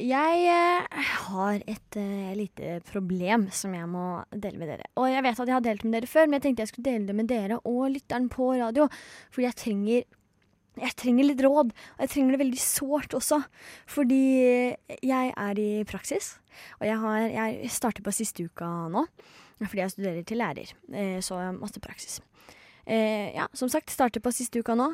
Jeg eh, har et eh, lite problem som jeg må dele med dere. Og jeg vet at jeg har delt med dere før, men jeg tenkte jeg skulle dele det med dere og lytteren på radio. Fordi jeg trenger, jeg trenger litt råd, og jeg trenger det veldig sårt også. Fordi jeg er i praksis, og jeg, har, jeg starter på siste uka nå. Fordi jeg studerer til lærer, eh, så masse praksis. Eh, ja, som sagt, starter på siste uka nå.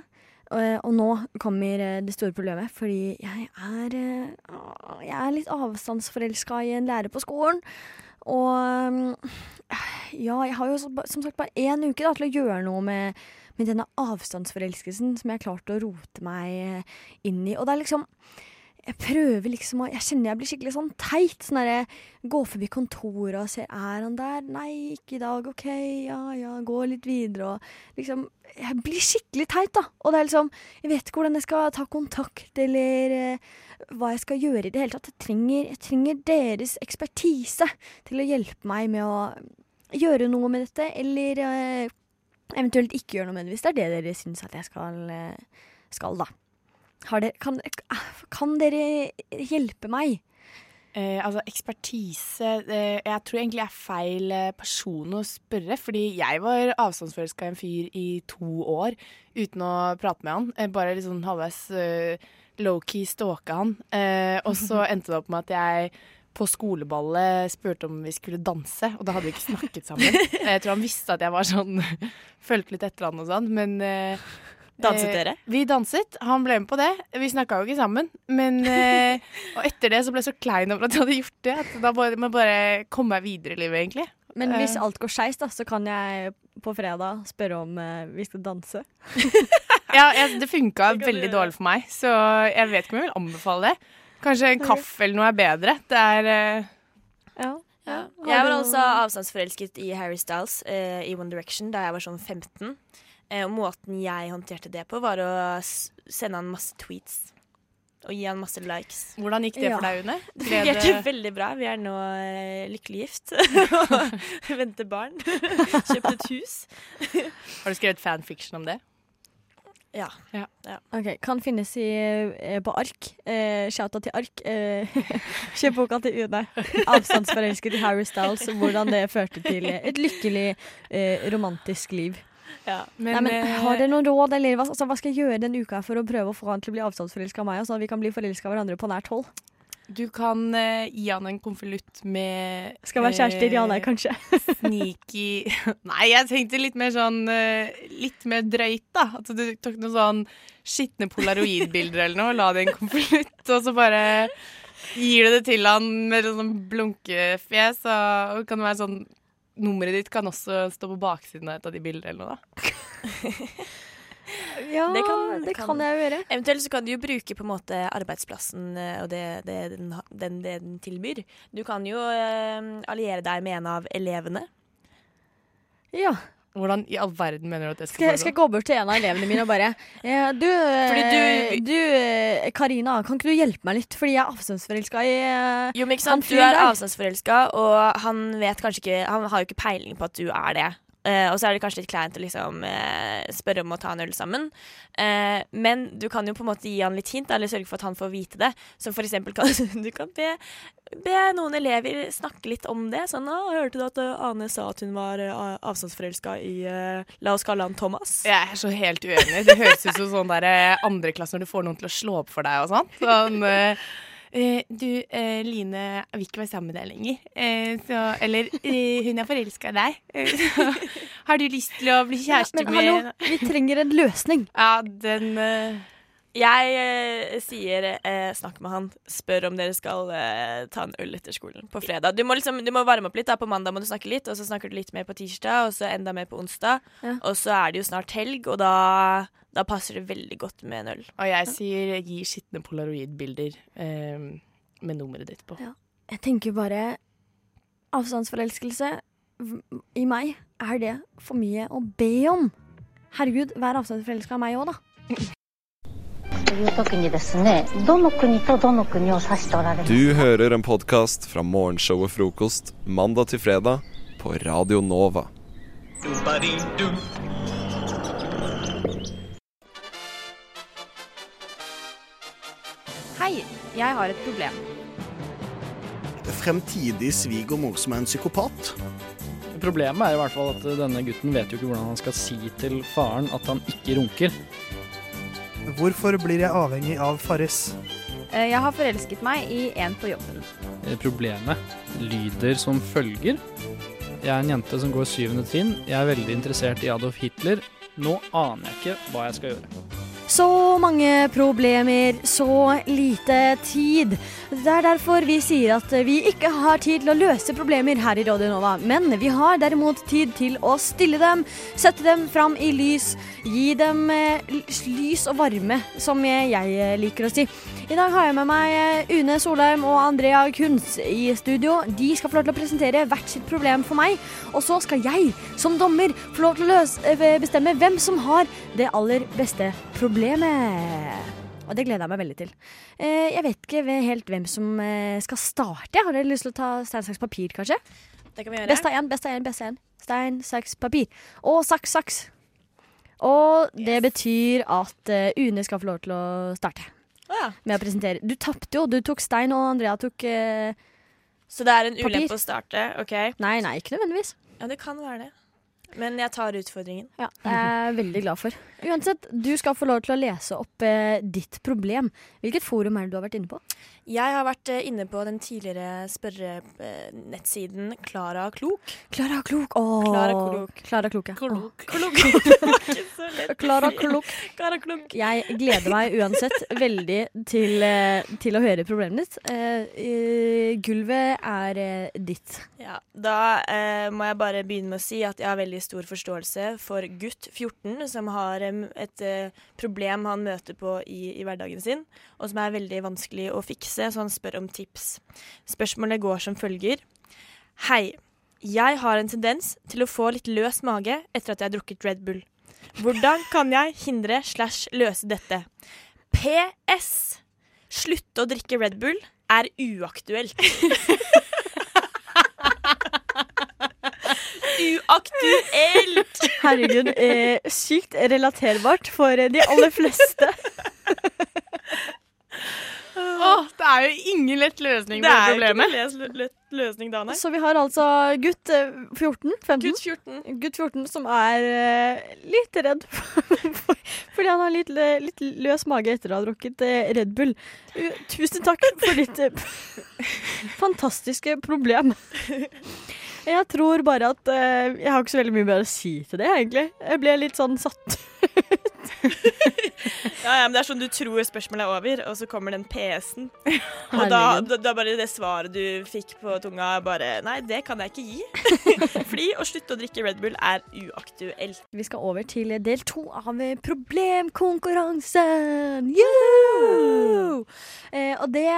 Og, og nå kommer eh, det store problemet, fordi jeg er eh, Jeg er litt avstandsforelska i en lærer på skolen. Og ja, jeg har jo som sagt bare én uke da, til å gjøre noe med, med denne avstandsforelskelsen som jeg har klart å rote meg eh, inn i. Og det er liksom jeg prøver liksom å Jeg kjenner jeg blir skikkelig sånn teit. Sånn derre Gå forbi kontoret og ser Er han der? Nei, ikke i dag. OK, ja ja, gå litt videre og liksom Jeg blir skikkelig teit, da. Og det er liksom Jeg vet ikke hvordan jeg skal ta kontakt, eller eh, hva jeg skal gjøre i det hele tatt. Jeg trenger, jeg trenger deres ekspertise til å hjelpe meg med å gjøre noe med dette, eller eh, eventuelt ikke gjøre noe med det, hvis det er det dere syns at jeg skal, eh, skal da. Har dere, kan, kan dere hjelpe meg? Eh, altså ekspertise eh, Jeg tror egentlig jeg er feil eh, person å spørre. Fordi jeg var avstandsforelska i en fyr i to år uten å prate med han. Eh, bare sånn halvveis eh, low-key stalka han. Eh, og så endte det opp med at jeg på skoleballet spurte om vi skulle danse, og da hadde vi ikke snakket sammen. Jeg tror han visste at jeg var sånn Fulgte litt etter han og sånn, men Danset dere? Eh, vi danset. Han ble med på det. Vi snakka jo ikke sammen. Men eh, Og etter det så ble jeg så klein over at jeg hadde gjort det. At da må jeg bare komme meg videre i livet, egentlig. Men hvis Eh. alt går skeis, da, så kan jeg på fredag spørre om eh, vi skal danse. Ja, jeg, det funka veldig dårlig for meg, så jeg vet ikke om jeg vil anbefale det. Kanskje en kaffe eller noe er bedre. Det er eh, Ja. Ja. Jeg var også altså avstandsforelsket i Harry Styles eh, i One Direction da jeg var sånn 15. Eh, og måten jeg håndterte det på, var å sende han masse tweets. Og gi han masse likes. Hvordan gikk det Ja. for deg, Une? Det fungerte det- veldig bra. Vi er nå eh, lykkelig gift. og venter barn. Kjøpt et hus. Har du skrevet fanfiction om det? Ja. Ok, Kan finnes i, eh, på ark. Eh, Shouta til ark. Eh, Kjøp boka til Une. 'Avstandsforelsket i Harry Styles'. og Hvordan det førte til et lykkelig eh, romantisk liv. Ja. Men, Nei, men eh, Har dere noen råd, eller hva, altså, hva skal jeg gjøre denne uka for å prøve å få han til å bli avstandsforelska av meg, sånn at vi kan bli forelska av hverandre på nært hold? du kan uh, gi han en konvolutt med Skal være kjærester, ja nei, eh, kanskje. sneaky Nei, jeg tenkte litt mer sånn uh, Litt mer drøyt, da. At du tok noen sånn skitne polaroidbilder eller noe, og la det i en konvolutt, og så bare gir du det til han med sånn blunkefjes, og kan være sånn Nummeret ditt kan også stå på baksiden av et av de bildene eller noe, da. Ja, Det det kan- kan, kan- jeg jo gjøre. Eventuelt så kan du jo bruke på en måte arbeidsplassen eh, og det, det, den, den, det den tilbyr. Du kan jo eh, alliere deg med en av elevene. Ja. Hvordan i all verden mener du at det Skal skal jeg, skal jeg gå bort til en av elevene mine og bare ja, Du, Fordi eh, du- du eh, Karina, kan ikke du hjelpe meg litt? Fordi jeg er avstandsforelska i eh, Jo, men ikke sant? Du er avstandsforelska, og han vet kanskje ikke Han har jo ikke peiling på at du er det. Eh, og så er det kanskje litt kleint å liksom eh, spørre om å ta en øl sammen. Eh, men du kan jo på en måte gi han litt hint, eller sørge for at han får vite det. Som for eksempel kan du kan be, be noen elever snakke litt om det. Sånn hørte du at Ane sa at hun var uh, avstandsforelska i La oss kalle han Thomas'? Jeg er så helt uenig. Det høres ut som sånn der eh, andre klasse når du får noen til å slå opp for deg og sånn. Sånn eh, eh, Du, eh, Line vil ikke være sammen med deg lenger. Eh, så, eller hun er forelska i deg. Har du lyst til å bli kjæreste Men med hallo, vi trenger en løsning. Ja, den Jeg eh, sier eh, snakk med han. Spør om dere skal eh, ta en øl etter skolen på fredag. Du må, liksom, du må varme opp litt. da På mandag må du snakke litt, og så snakker du litt mer på tirsdag, og så enda mer på onsdag. Ja. Og så er det jo snart helg, og da, da passer det veldig godt med en øl. Og jeg sier gi skitne polaroidbilder eh, med nummeret ditt på. Ja. Jeg tenker bare Avstandsforelskelse i meg, er det for mye å be om? Herregud, vær avstandsforelska av meg òg, da. という時にですねどの国とどの国を指しておられますか Du hører en podkast fra morgenshowet Frokost mandag til fredag på Radio Nova. Hei, jeg har et problem. fremtidig svigermor som er en psykopat. Problemet er i hvert fall at denne gutten vet jo ikke hvordan han skal si til faren at han ikke runker. Hvorfor blir jeg avhengig av Farris? Eh, Jeg har forelsket meg i en på jobben. Eh, Problemet lyder som følger. Jeg er en jente som går syvende trinn. Jeg er veldig interessert i Adolf Hitler. Nå aner jeg ikke hva jeg skal gjøre. Så mange problemer, så lite tid. Det er derfor vi sier at vi ikke har tid til å løse problemer her i Radio Nova. Men vi har derimot tid til å stille dem, sette dem fram i lys, gi dem eh, lys og varme, som jeg liker å si. I dag har jeg med meg eh, Une Solheim og Andrea Kunz i studio. De skal få lov til å presentere hvert sitt problem for meg. Og så skal jeg som dommer få lov til å eh, bestemme hvem som har det aller beste problemet. Og det gleder jeg meg veldig til. Eh, Jeg vet ikke helt hvem som eh, skal starte. Har dere lyst til å ta stein, saks, papir, kanskje? Det kan vi gjøre. Best av én, best av én, best av én. Stein, saks, papir. Og saks, saks. Og det betyr at eh, Une skal få lov til å starte oh, ja. med å presentere. Du tapte jo. Du tok stein, og Andrea tok eh, Så det er en Papir. ulempe å starte? OK. Nei, nei, ikke nødvendigvis. Ja, det kan være det. Men jeg tar utfordringen. Ja, det er jeg veldig glad for. Uansett, du skal få lov til å lese opp eh, ditt problem. Hvilket forum er det du har vært inne på? Jeg har vært eh, inne på den tidligere spørrenettsiden Klara Klok. Klara Klok. Åh, Klara Klok. Klara Klok, ja. Klok. Klara Klok. Klara Klok. Jeg gleder meg uansett veldig til, eh, til å høre problemet ditt. Eh, eh, gulvet er eh, ditt. Ja, da eh, må jeg bare begynne med å si at jeg har veldig stor forståelse for gutt 14 som har et eh, problem han møter på i, i hverdagen sin, og som er veldig vanskelig å fikse, så han spør om tips. Spørsmålet går som følger. Hei. Jeg har en tendens til å få litt løs mage etter at jeg har drukket Red Bull. Hvordan kan jeg hindre slash løse dette? PS. Slutte å drikke Red Bull er uaktuelt. Uaktuelt! Herregud, eh, sykt relaterbart for eh, de aller fleste. Åh, det er jo ingen lett løsning Det på det er ikke problemet. noen lett løsning da, nei. Så vi har altså gutt eh, 14, 15. Gutt 14. Gutt 14 som er uh, litt redd for, fordi han har litt, eh, litt løs mage etter å ha drukket eh, Red Bull. Tusen takk for ditt eh, fantastiske problem. Jeg tror bare at uh, Jeg har ikke så veldig mye mer å si til det, egentlig. Jeg ble litt sånn satt Ja, ja, men det er sånn du tror spørsmålet er over, og så kommer den PS-en. Og da, da, da bare det svaret du fikk på tunga, bare Nei, det kan jeg ikke gi. Fordi å slutte å drikke Red Bull er uaktuelt. Vi skal over til del to av problemkonkurransen. Yeah! Eh, og det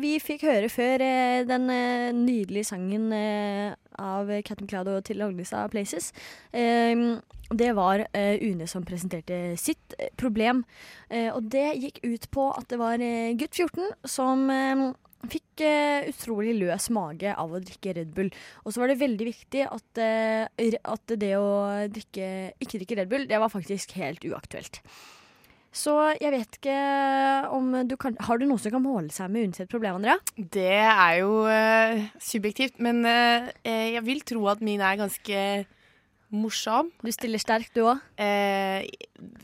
vi fikk høre før eh, den eh, nydelige sangen eh, av Captain Cloud og Til Agnesa Places, eh, det var eh, Une som presenterte sitt eh, problem. Eh, og det gikk ut på at det var gutt 14 som eh, fikk utrolig løs mage av å drikke Red Bull. Og så var det veldig viktig at, at det å drikke, ikke drikke Red Bull, det var faktisk helt uaktuelt. Så jeg vet ikke om du kan Har du noe som kan måle seg med sitt problem, Andrea? Det er jo uh, subjektivt, men uh, jeg vil tro at min er ganske morsom. Du stiller sterkt, du òg. Eh,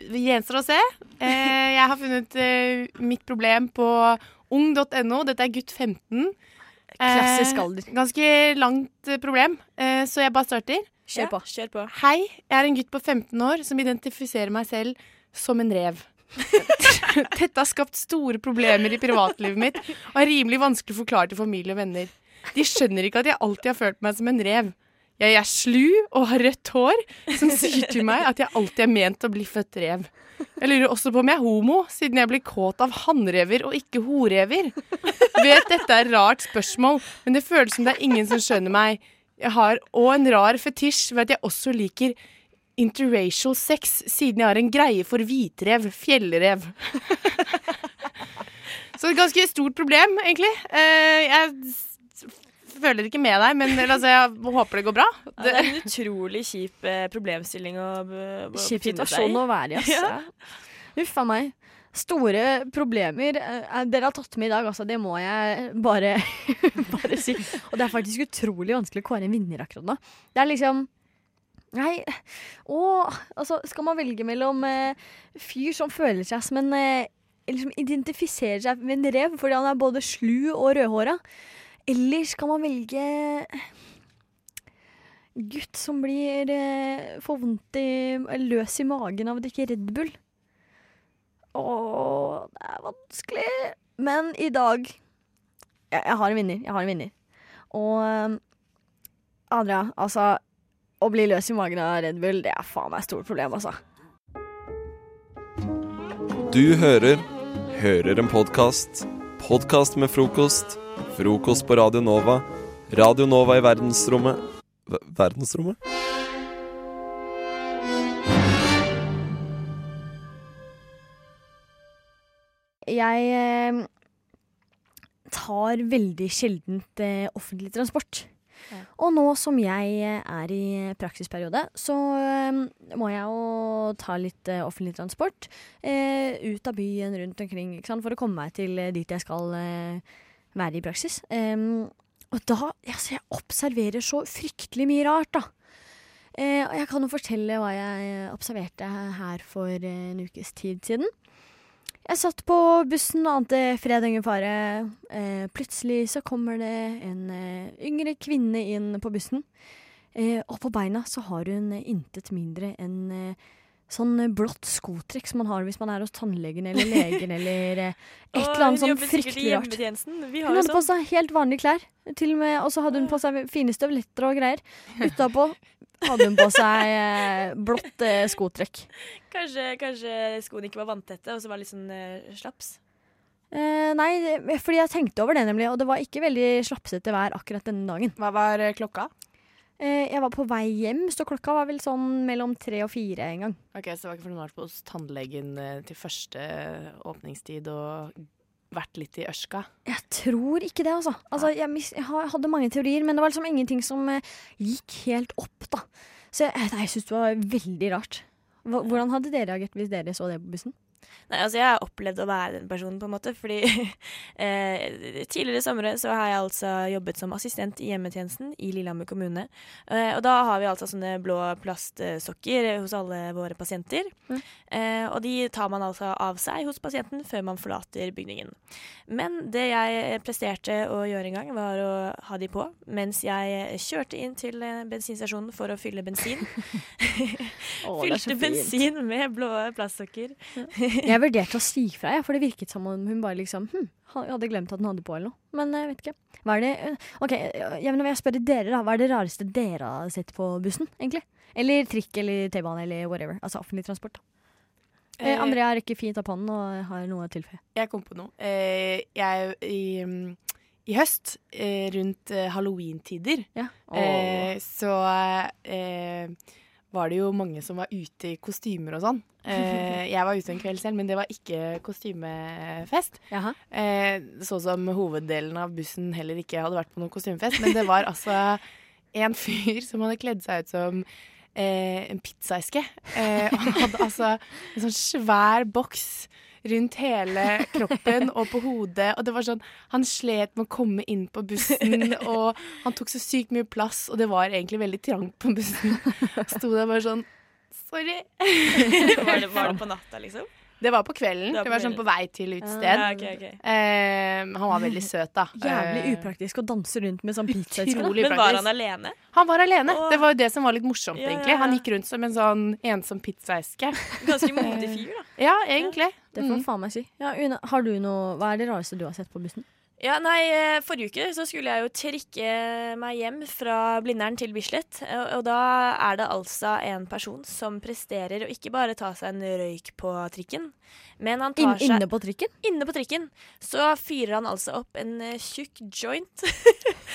det gjenstår å se. Eh, jeg har funnet eh, mitt problem på ung.no. Dette er gutt 15. Klassisk Eh, alder. Ganske langt eh, problem, eh, så jeg bare starter. Kjør på. Kjør på. Hei, jeg er en gutt på 15 år som identifiserer meg selv som en rev. Dette har skapt store problemer i privatlivet mitt og er rimelig vanskelig å forklare til familie og venner. De skjønner ikke at jeg alltid har følt meg som en rev. Jeg er slu og har rødt hår, som sier til meg at jeg alltid er ment å bli født rev. Jeg lurer også på om jeg er homo, siden jeg blir kåt av hannrever og ikke horever. Vet dette er et rart spørsmål, men det føles som det er ingen som skjønner meg. Jeg har òg en rar fetisj ved at jeg også liker interracial sex, siden jeg har en greie for hvitrev, fjellrev. Så et ganske stort problem, egentlig. Eh, jeg føler ikke med deg, men altså, jeg håper det går bra. Ja, det er en utrolig kjip eh, problemstilling å, Kjip situasjon å være i, altså. Ja. Uff a meg. Store problemer eh, dere har tatt med i dag, altså. Det må jeg bare, bare si. Og det er faktisk utrolig vanskelig å kåre en vinner akkurat nå. Det er liksom Nei, å Altså, skal man velge mellom eh, fyr som føler seg som en eh, Liksom identifiserer seg med en rev fordi han er både slu og rødhåra, eller skal man velge gutt som blir eh, får vondt i løs i magen av å drikke Red Bull? Å, det er vanskelig. Men i dag Jeg, jeg har en vinner. Jeg har en vinner. Og eh, Adria, altså Å bli løs i magen av Red Bull, det er faen meg et stort problem, altså. Du hører Hører en podkast. Podkast med frokost. Frokost på Radio Nova. Radio Nova i verdensrommet v Verdensrommet? Jeg eh, tar veldig sjeldent eh, offentlig transport. Og nå som jeg er i praksisperiode, så eh, må jeg jo ta litt eh, offentlig transport eh, ut av byen rundt omkring for å komme meg til eh, dit jeg skal være i praksis. Em, og da altså, Jeg observerer så fryktelig mye rart, da. Jeg kan jo fortelle hva jeg observerte her for en ukes tid siden. Jeg satt på bussen og ante fred og fare. Eh, plutselig så kommer det en eh, yngre kvinne inn på bussen. Eh, og på beina så har hun intet mindre enn eh, sånn blått skotrekk som man har hvis man er hos tannlegen eller legen eller eh, et eller annet sånn fryktelig rart. Hun har sånn. på seg helt vanlige klær, til og med, og så hadde hun på seg fine støvletter og greier. Utapå hadde hun på seg eh, blått eh, skotrekk. Kanskje, kanskje skoene ikke var vanntette, og så var det litt sånn eh, slaps. Eh, nei, fordi jeg tenkte over det nemlig, og det var ikke veldig slapsete vær akkurat denne dagen. Hva var klokka? Eh, jeg var på vei hjem, så klokka var vel sånn mellom tre og fire en gang. Ok, Så det var ikke fordi hun var hos tannlegen til første åpningstid og vært litt i ørska? Jeg tror ikke det, altså. altså jeg, jeg hadde mange teorier, men det var liksom ingenting som eh, gikk helt opp, da. Så jeg, jeg syns det var veldig rart. Hvordan hadde dere reagert hvis dere så det på bussen? Nei, altså Jeg har opplevd å være den personen, på en måte. Fordi eh, tidligere i sommer så har jeg altså jobbet som assistent i hjemmetjenesten i Lillehammer kommune. Eh, og da har vi altså sånne blå plastsokker hos alle våre pasienter. Mm. Eh, og de tar man altså av seg hos pasienten før man forlater bygningen. Men det jeg presterte å gjøre en gang, var å ha de på mens jeg kjørte inn til eh, bensinstasjonen for å fylle bensin. Så Fylte bensin med blå plastsokker. Jeg vurderte å si fra, jeg, for det virket som om hun bare liksom hm, hadde glemt at hun hadde på eller noe. Men jeg vet ikke. Hva er det øh, OK, jeg, jeg spør dere, da. Hva er det rareste dere har sett på bussen, egentlig? Eller trikk eller T-bane eller whatever. Altså offentlig transport. da. Eh, Eh, Andrea rekker fint opp hånden og har noe å tilføye. Jeg kom på noe. Eh, jeg i, mm, I høst, eh, rundt halloweentider, Ja. eh, så eh, var det jo mange som var ute i kostymer og sånn. Eh, jeg var ute en kveld selv, men det var ikke kostymefest. Eh, sånn som hoveddelen av bussen heller ikke hadde vært på noen kostymefest. Men det var altså en fyr som hadde kledd seg ut som eh, en pizzaeske. Eh, og han hadde altså en sånn svær boks rundt hele kroppen og på hodet. Og det var sånn, Han slet med å komme inn på bussen, og han tok så sykt mye plass, og det var egentlig veldig trangt på bussen. Sto der bare sånn Sorry. Var det, var det på natta, liksom? Det var på kvelden. Det var sånn på vei til utested. Ah, okay, okay. Eh, han var veldig søt, da. Jævlig Eh, upraktisk å danse rundt med sånn pizzaeske. da. Utrolig Men var han alene? Han var alene. Åh. Det var jo det som var litt morsomt, Ja, ja, egentlig. Han gikk rundt som en sånn ensom pizzaeske. Ganske modig fyr, da. Ja, egentlig. Det får Mm. faen meg si. Ja, Una, har du noe, hva er det rareste du har sett på bussen? Ja, nei, eh, Forrige uke så skulle jeg jo trikke meg hjem fra Blindern til Bislett. Og, og da er det altså en person som presterer å ikke bare ta seg en røyk på trikken, men han tar seg inne på trikken? Inne på trikken så fyrer han altså opp en eh, tjukk joint.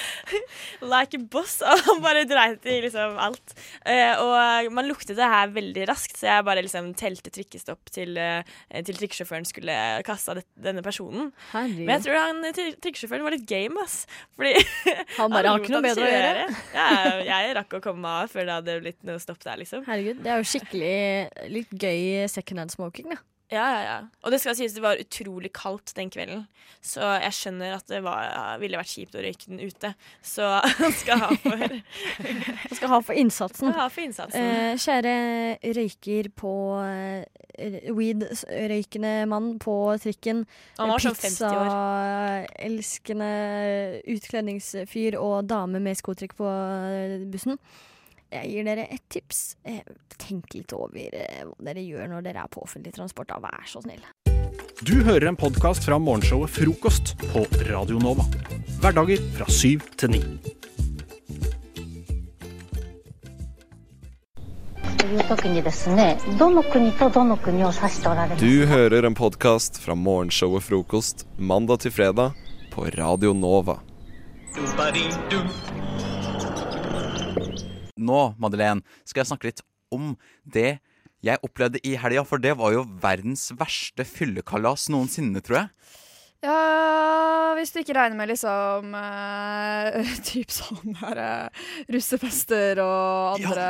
like a boss. Og han bare dreit i liksom alt. Eh, og man luktet det her veldig raskt, så jeg bare liksom telte trikkestopp til, eh, til trikkesjåføren skulle kaste denne personen. Men jeg tror han tri- trikkesjåføren var litt game, ass. Fordi Han bare har ikke noe bedre å gjøre. Ja, jeg rakk å komme meg av før det hadde blitt noe stopp der, liksom. Herregud, det er jo skikkelig litt gøy second hand smoking, da. Ja, ja, ja. Og det skal sies det var utrolig kaldt den kvelden, så jeg skjønner at det var, ville vært kjipt å røyke den ute. Så han skal ha for Han skal ha for innsatsen. Ha for innsatsen. Eh, kjære røyker på eh, Weed-røykende mann på trikken. Han var sånn 50 år. Pizzaelskende utkledningsfyr og dame med skotrekk på eh, bussen. Jeg gir dere et tips. Eh, tenk litt over eh, hva dere gjør når dere er på offentlig transport, da. Vær så snill. Du hører en podkast fra morgenshowet Frokost på Radio Nova. Hverdager fra syv til ni. Du hører en podkast fra morgenshowet Frokost mandag til fredag på Radio Nova. Du, nå, Madeleine, skal jeg snakke litt om det jeg opplevde i helga. For det var jo verdens verste fyllekalas noensinne, tror jeg. Ja, hvis du ikke regner med liksom uh, Typ sånn her uh, russefester og andre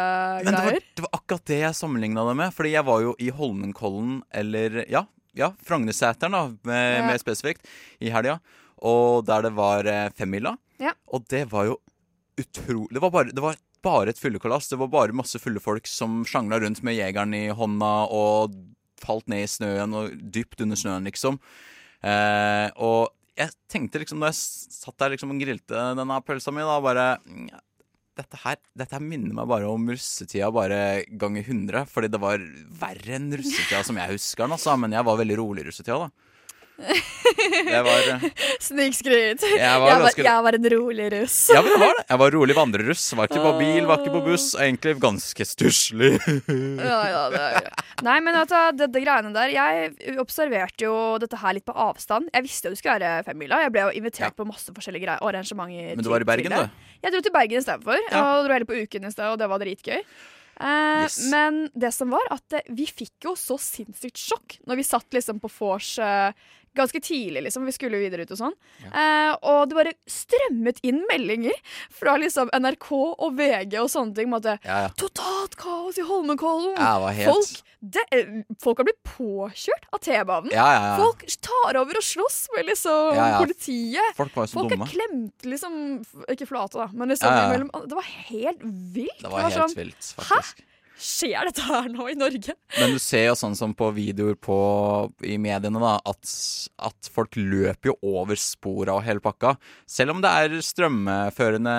Men det var, greier. det var akkurat det jeg sammenligna det med. Fordi jeg var jo i Holmenkollen, eller ja, ja Frognerseteren, da, med, Ja. mer spesifikt, i helga. Og der det var eh, femmila. Ja. Og det var jo utrolig Det var bare, det var bare et fyllekalas. Det var bare masse fulle folk som sjangla rundt med jegeren i hånda og falt ned i snøen og dypt under snøen, liksom. Eh, og jeg tenkte liksom da jeg satt der liksom og grilte denne pølsa mi, da bare dette her, dette her minner meg bare om russetida bare ganger 100. Fordi det var verre enn russetida som jeg husker den, altså. Men jeg var veldig rolig i russetida, da. Det var eh, Snikskryt. Jeg Jeg var var, ganske- jeg var en rolig russ. Ja, men det var det. Jeg var rolig vandreruss. Var ikke på bil, var ikke på buss. og Egentlig ganske stusslig. Ja, ja, det er, Nei, men du, det, det greiene der Jeg observerte jo dette her litt på avstand. Jeg visste jo det skulle være femmila. Jeg ble jo invitert på masse forskjellige greier, arrangementer. Men du var i til- Bergen, til det. du? Jeg dro til Bergen istedenfor. Ja. Og dro heller på Uken i sted, og det var dritgøy. Eh, Yes. Men det som var at eh, vi fikk jo så sinnssykt sjokk når vi satt liksom på vors eh, ganske tidlig, liksom. Vi skulle videre ut og sånn. Eh, og det bare strømmet inn meldinger fra liksom NRK og VG og sånne ting om at Ja, ja. Totalt kaos i Holmenkollen! Ja, det var helt- folk, det, eh, folk har blitt påkjørt av T-banen. Ja, ja, ja. Folk tar over og slåss med liksom Ja, ja. politiet. Folk var jo så Folk dumme. er klemt liksom Ikke flate, da, men liksom Ja, ja. Det var helt vilt. Det var helt sånn, vilt, faktisk. Hæ? Skjer dette her nå i Norge? Men du ser jo sånn som på videoer på, i mediene, da, at, at folk løper jo over spora og hele pakka. Selv om det er strømførende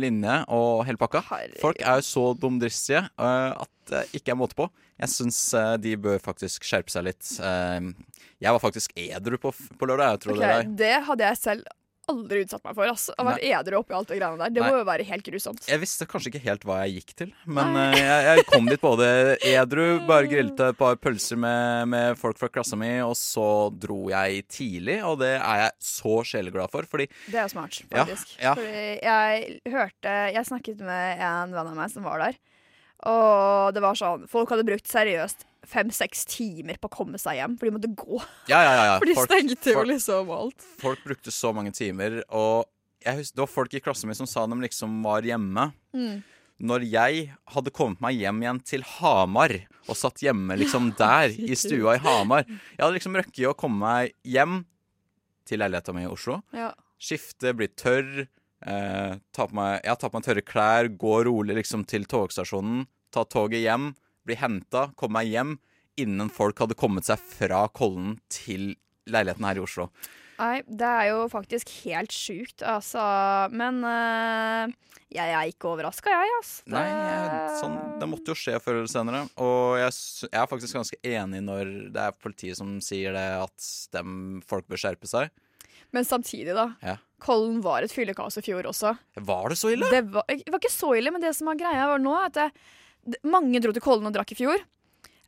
linje og hele pakka. Folk er jo så dumdristige øh, at det ikke er måte på. Jeg syns øh, de bør faktisk skjerpe seg litt. Eh, jeg var faktisk edru på, på lørdag. Jeg tror Ok, det det hadde jeg selv aldri utsatt meg for. ass. Å være edru oppi alt det greiene der. Det Nei. må jo være helt grusomt. Jeg visste kanskje ikke helt hva jeg gikk til, men uh, jeg, jeg kom dit både edru, bare grillte et par pølser med, med folk fra klassa mi, og så dro jeg tidlig, og det er jeg så sjeleglad for, fordi Det er jo smart, Ja, faktisk. ja. Fordi jeg hørte Jeg snakket med en venn av meg som var der. Og det var sånn Folk hadde brukt seriøst fem-seks timer på å komme seg hjem, for de måtte gå. Ja, ja, ja. For de Folk- stengte jo liksom alt. Folk brukte så mange timer, og jeg husker, det var folk i klassen min som sa de liksom var hjemme. Mm. Når jeg hadde kommet meg hjem igjen til Hamar, og satt hjemme liksom der, i stua i Hamar Jeg hadde liksom røkket å komme meg hjem til leiligheta mi i Oslo. Ja. Skifte, bli tørr. Eh, ta, på meg, ja, ta på meg tørre klær, gå rolig liksom til togstasjonen. Ta toget hjem, bli henta, komme meg hjem innen folk hadde kommet seg fra Kollen til leiligheten her i Oslo. Nei, det er jo faktisk helt sjukt, altså. Men eh, jeg er ikke overraska, jeg, altså. Det- Nei, jeg, sånn, det måtte jo skje før eller senere. Og jeg, jeg er faktisk ganske enig når det er politiet som sier det, at dem, folk bør skjerpe seg. Men samtidig, da. Ja. Kollen var et fyllekaos i fjor også. Var det så ille? Det var, det var ikke så ille, men det som er greia var nå, er at det, det, mange dro til Kollen og drakk i fjor.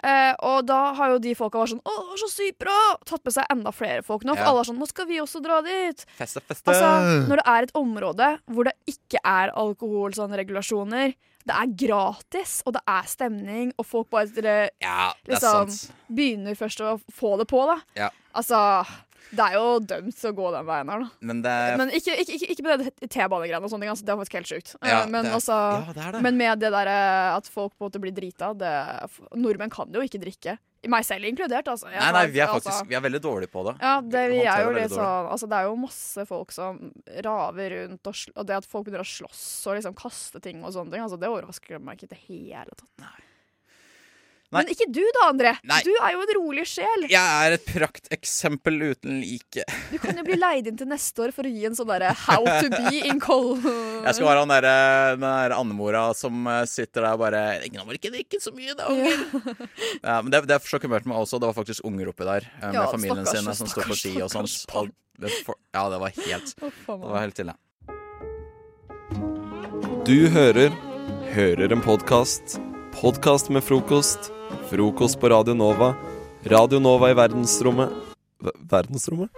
Eh, og da har jo de folka vært sånn 'Å, det var så sykt bra!' Tatt med seg enda flere folk nå. For Ja. alle er sånn 'Nå skal vi også dra dit'. Feste, feste. Altså, når det er et område hvor det ikke er alkoholregulasjoner sånn, det er gratis, og det er stemning, og folk bare Ja, liksom, begynner først å få det på, da. Ja. Altså, det er jo dømt å gå den veien her, da. Men det er Men ikke, ikke, ikke, ikke med det T-banegreiene og sånne ting. Altså, det er faktisk helt sjukt. Ja, Eh, men, det er- altså, ja, men med det der eh, at folk på en måte blir drita det, Nordmenn kan jo ikke drikke. Meg selv inkludert, altså. Jeg Nei, nei, vi er altså- Vi er veldig dårlige på det. Ja, det, vi er jo det litt sånn Altså, det er jo masse folk som raver rundt, og, og det at folk begynner å slåss og liksom kaste ting og sånne ting, altså, det overrasker meg ikke i det hele tatt. Nei. Men ikke du da, André. Nei. Du er jo en rolig sjel. Jeg er et prakteksempel uten like. Du kan jo bli leid inn til neste år for å gi en sånn derre How to be in Col... Jeg skal være han derre- den der andemora som eh, sitter der og bare 'Ingen må ikke drikke så mye, da, unger'. Ja, men det, det sjokkerte meg også. Det var faktisk unger oppi der eh, med Ja, familien sine som står på ski og for- Ja, det var helt oh, Det var helt ille. Du hører Hører en podkast. Podkast med frokost. Frokost på Radio Nova. Radio Nova i verdensrommet v Verdensrommet?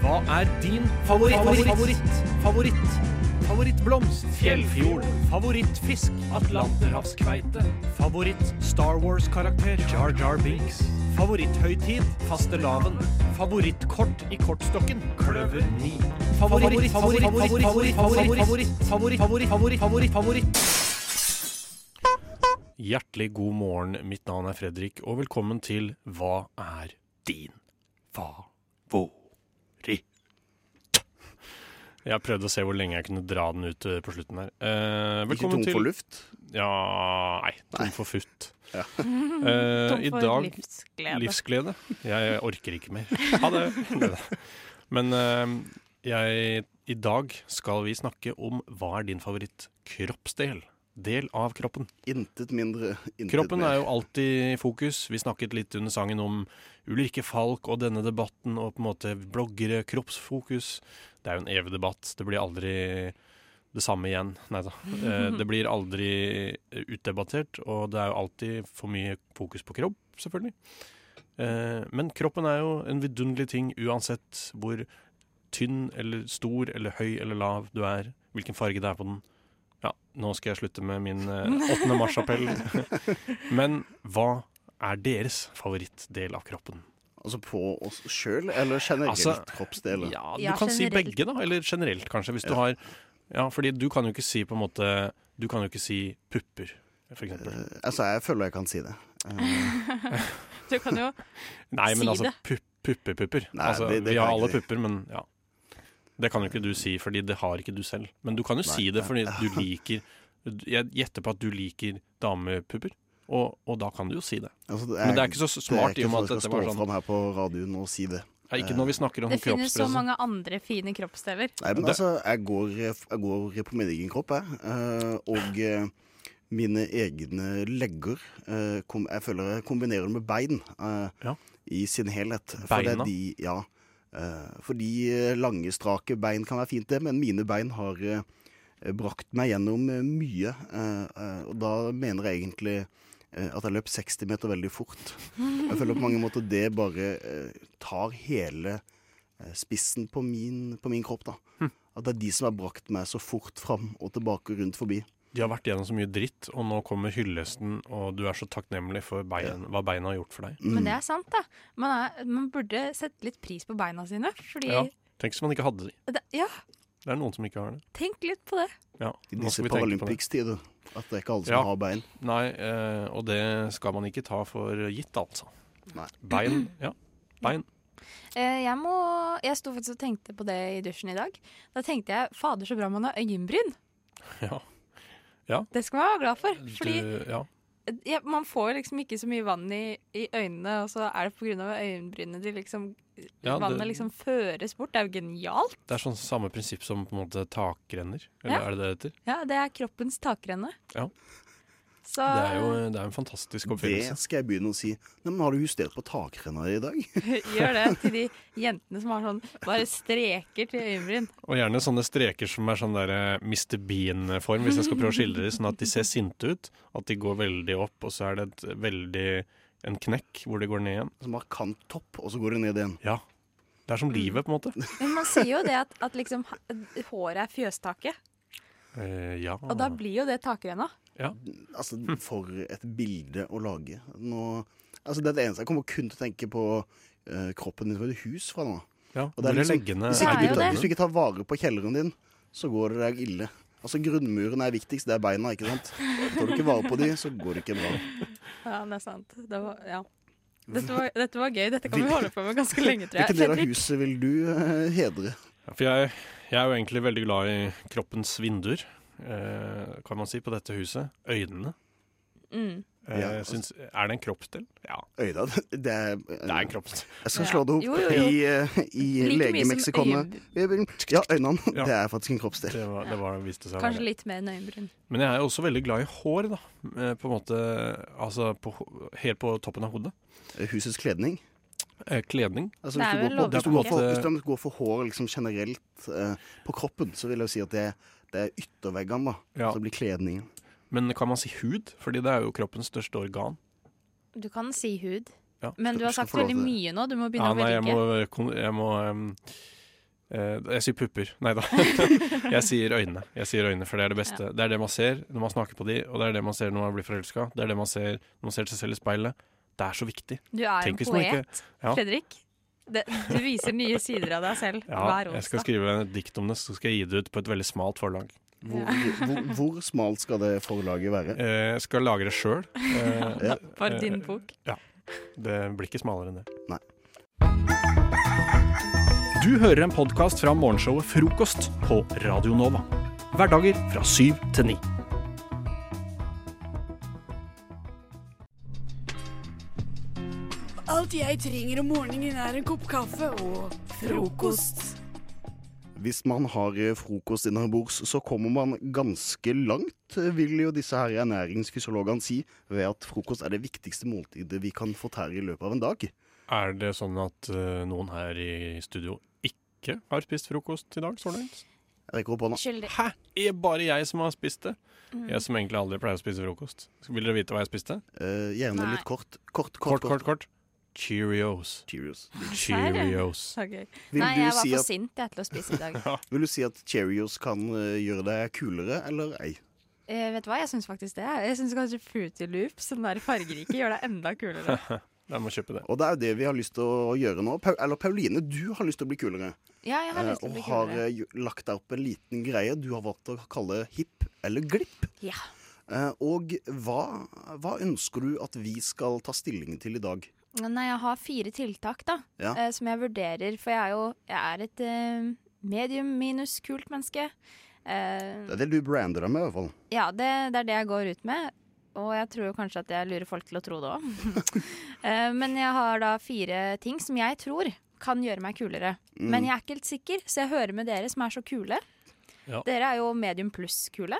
Hva er din favoritt? Favoritt? Favoritt? favoritt? Favorittblomst? Fjellfjord? Favorittfisk? Atlanterhavskveite? Favoritt Star Wars-karakter? Jar Jar Binks? Favoritthøytid? Fastelavn? Favorittkort i kortstokken? Kløver 9? Favoritt, favoritt, favoritt, favoritt, favoritt, favoritt, favoritt, favoritt, favoritt, favoritt, favoritt. Hjertelig god morgen, mitt navn er Fredrik, og velkommen til Hva er din favoritt? Jeg prøvde å se hvor lenge jeg kunne dra den ut eh, på slutten her. Eh, Ikke tom for luft? Ja Nei, tom for futt. Ja. Eh, Tom I for dag livsglede. Livsglede. Jeg orker ikke mer. Ha det. Men eh, jeg, i dag skal vi snakke om hva er din favoritt-kroppsdel? Del av kroppen. Intet mindre, intet Kroppen er jo alltid i fokus. Vi snakket litt under sangen om Ulrikke Falk og denne debatten, og på en måte bloggere, kroppsfokus. Det er jo en evig debatt. Det blir aldri det samme igjen. Nei da. Eh, Det blir aldri utdebattert, og det er jo alltid for mye fokus på kropp, selvfølgelig. Eh, Men kroppen er jo en vidunderlig ting uansett hvor tynn eller stor eller høy eller lav du er, hvilken farge det er på den. Ja, nå skal jeg slutte med min eh, 8. mars-appell. Men hva er deres favorittdel av kroppen? Altså på oss sjøl, eller generelt Altså, kroppsdeler? Ja, du Ja, kan si begge, da. Eller generelt, kanskje. Hvis du har Ja, fordi du kan jo ikke si på en måte Du kan jo ikke si pupper, for eksempel. Eh, altså, jeg føler jeg kan si det. Uh. Du kan jo Nei, men si altså det. pupp, pupper-pupper. Nei, Altså, vi har alle pupper, men ja. Det kan jo ikke du si, fordi det har ikke du selv. Men du kan jo Nei, si det nei. fordi du liker Jeg gjetter på at du liker damepupper, og, og da kan du jo si det. altså, Men det er ikke så smart det er i og med ikke at for dette jeg var skal stå sånn fram her på radioen og si det. Ja, Ikke når vi snakker om Det finnes så mange andre fine kroppsdeler. Nei, men altså, jeg går, jeg går på min egen kropp, jeg. eh, Og eh, mine egne legger eh, Jeg føler jeg kombinerer det med bein Ja. i sin helhet. For det er Beina? De, ja. Eh, fordi eh, lange, strake bein kan være fint, det, men mine bein har eh, brakt meg gjennom mye. og da mener jeg egentlig at jeg løp 60 meter veldig fort. Jeg føler på mange måter det bare tar hele spissen på min, på min kropp. da. At det er de som har brakt meg så fort fram og tilbake og rundt forbi. De har vært gjennom så mye dritt, og nå kommer hyllesten, og du er så takknemlig for bein, hva beina har gjort for deg. Mm. Men det er sant, da. Man, er, man burde sette litt pris på beina sine. Fordi Ja, Tenk hvis man ikke hadde de. det, Ja, Det er noen som ikke har det. tenk litt på det. Ja, I disse. Paralympics-tider. At det er ikke alle som Ja. har bein. Nei, eh, og det skal man ikke ta for gitt, altså. Nei. Bein, ja. Bein. Eh, jeg, må, jeg sto faktisk og tenkte på det i dusjen i dag. Da tenkte jeg fader så bra man har øyenbryn. Ja. Det skal man være glad for. Fordi Du, ja. ja, man får liksom ikke så mye vann i, i øynene, og så er det pga. øyenbrynene de liksom Ja, det- Vannet liksom føres bort. Det er jo genialt. Det er sånn samme prinsipp som på en måte takrenner. Eller Ja. er det det det heter? Ja, det er kroppens takrenne. Ja. Så Det er jo det er en fantastisk Det skal jeg begynne å si. Nei, men Har du justert på takrenna i dag? gjør det til de jentene som har sånn bare streker til øyenbryn. Og gjerne sånne streker som er sånn der eh, Mr. Bean-form, hvis jeg skal prøve å skildre det. Sånn at de ser sinte ut. At de går veldig opp, og så er det et veldig en knekk hvor det går ned igjen. Som har kant topp, og så går det ned igjen. Ja. Det er som livet, på en måte. Men man sier jo det at, at liksom håret er fjøstaket, Eh, ja. og da blir jo det takrenna. Ja. Altså, For et bilde å lage. Nå, altså, det er det eneste jeg kommer kun til å tenke på uh, kroppen din et hus fra nå. ja. Og det er liksom- Hvis ikke, du, hvis du ikke tar vare på kjelleren din, så går det deg ille. Altså Grunnmuren er viktigst, det er beina, ikke sant. Tar du ikke vare på de, så går det ikke bra. Ja, det er sant. Det var, ja. dette, var, dette var gøy. Dette kan vi holde på med ganske lenge, tror jeg. Hvilken del av huset vil du uh, hedre? Ja, for jeg, jeg er jo egentlig veldig glad i kroppens vinduer, kan man si, på dette huset. Øynene. Mm. Eh, Ja, jeg syns, er det en kroppsdel? Ja. Øyda, Det er, Det er en kroppsdel. Jeg skal slå det opp Jo, jo, jo. i, eh, i Like legemeksikonet. Ja, øynene. Ja. Det er faktisk en kroppsdel. Det, var, det var, viste seg Kanskje litt mer enn øyenbryn. Men jeg er også veldig glad i hår, da. Eh, På en måte, altså på, helt på toppen av hodet. Husets kledning. Eh, kledning. Altså, hvis, er du går på, hvis, du går for, hvis du går for hår liksom generelt eh, på kroppen, så vil jeg jo si at det, det er ytterveggene, da. Ja. Så blir kledningen. Men kan man si hud? Fordi det er jo kroppens største organ. Du kan si hud. Ja. Men du har sagt veldig mye nå. Du må begynne Ja, å nei, jeg må, jeg må um, eh, Jeg sier pupper. Nei da. jeg sier øynene. Jeg sier øynene, For det er det beste. Det er det man ser når man snakker på de, og det er det man ser når man blir forelska. Det er det man ser når man ser seg selv i speilet. Det er så viktig. Du er Tenk en poet, ikke- Ja. Fredrik. Det, du viser nye sider av deg selv Ja, hver jeg skal skrive et dikt om det, så skal jeg gi det ut på et veldig smalt forlag. Hvor, hvor, hvor smalt skal det forlaget være? Eh, Jeg skal lage det sjøl. Ja. For din bok. Ja. Det blir ikke smalere enn det. Nei. Du hører en podkast fra morgenshowet Frokost på Radio Nova. Hverdager fra syv til ni. Alt jeg trenger om morgenen er en kopp kaffe og frokost. Hvis man har eh, frokost innabords, så kommer man ganske langt, vil jo disse her ernæringsfysiologene si, ved at frokost er det viktigste måltidet vi kan få tære i løpet av en dag. Er det sånn at eh, noen her i studio ikke har spist frokost i dag, så langt? Jeg rekker opp hånda. Skyldig. Hæ? Er bare jeg som har spist det? Mm. Jeg som egentlig aldri pleier å spise frokost. Vil dere vite hva jeg spiste? Uh, gjerne Nei. litt kort. Kort, Kort, kort, kort. Cheerios. Cheerios. Cheerios. Okay. Nei, jeg var si for at- sint jeg, til å spise i dag. Vil du si at Cheerios kan uh, gjøre deg kulere, eller ei? Eh, vet du hva, jeg syns faktisk det. Jeg syns kanskje Fruity Loops, som der fargerike, gjør deg enda kulere. Jeg må kjøpe det. Og det er jo det vi har lyst til å gjøre nå. Pa eller Pauline, du har lyst til å bli kulere. Ja, jeg har Eh, lyst til å bli kulere og har eh, lagt deg opp en liten greie du har valgt å kalle hipp eller glipp. Ja. Eh, og hva, hva ønsker du at vi skal ta stilling til i dag? Nei, jeg har fire tiltak da, Ja. eh, som jeg vurderer. For jeg er jo jeg er et eh, medium minus kult menneske. Eh, Det er det du brander deg med, i hvert fall. ja, det, det er det jeg går ut med. Og jeg tror kanskje at jeg lurer folk til å tro det òg. men jeg har da fire ting som jeg tror kan gjøre meg kulere. Mm. Men jeg er ikke helt sikker, så jeg hører med dere som er så kule. Ja. Dere er jo medium pluss-kule.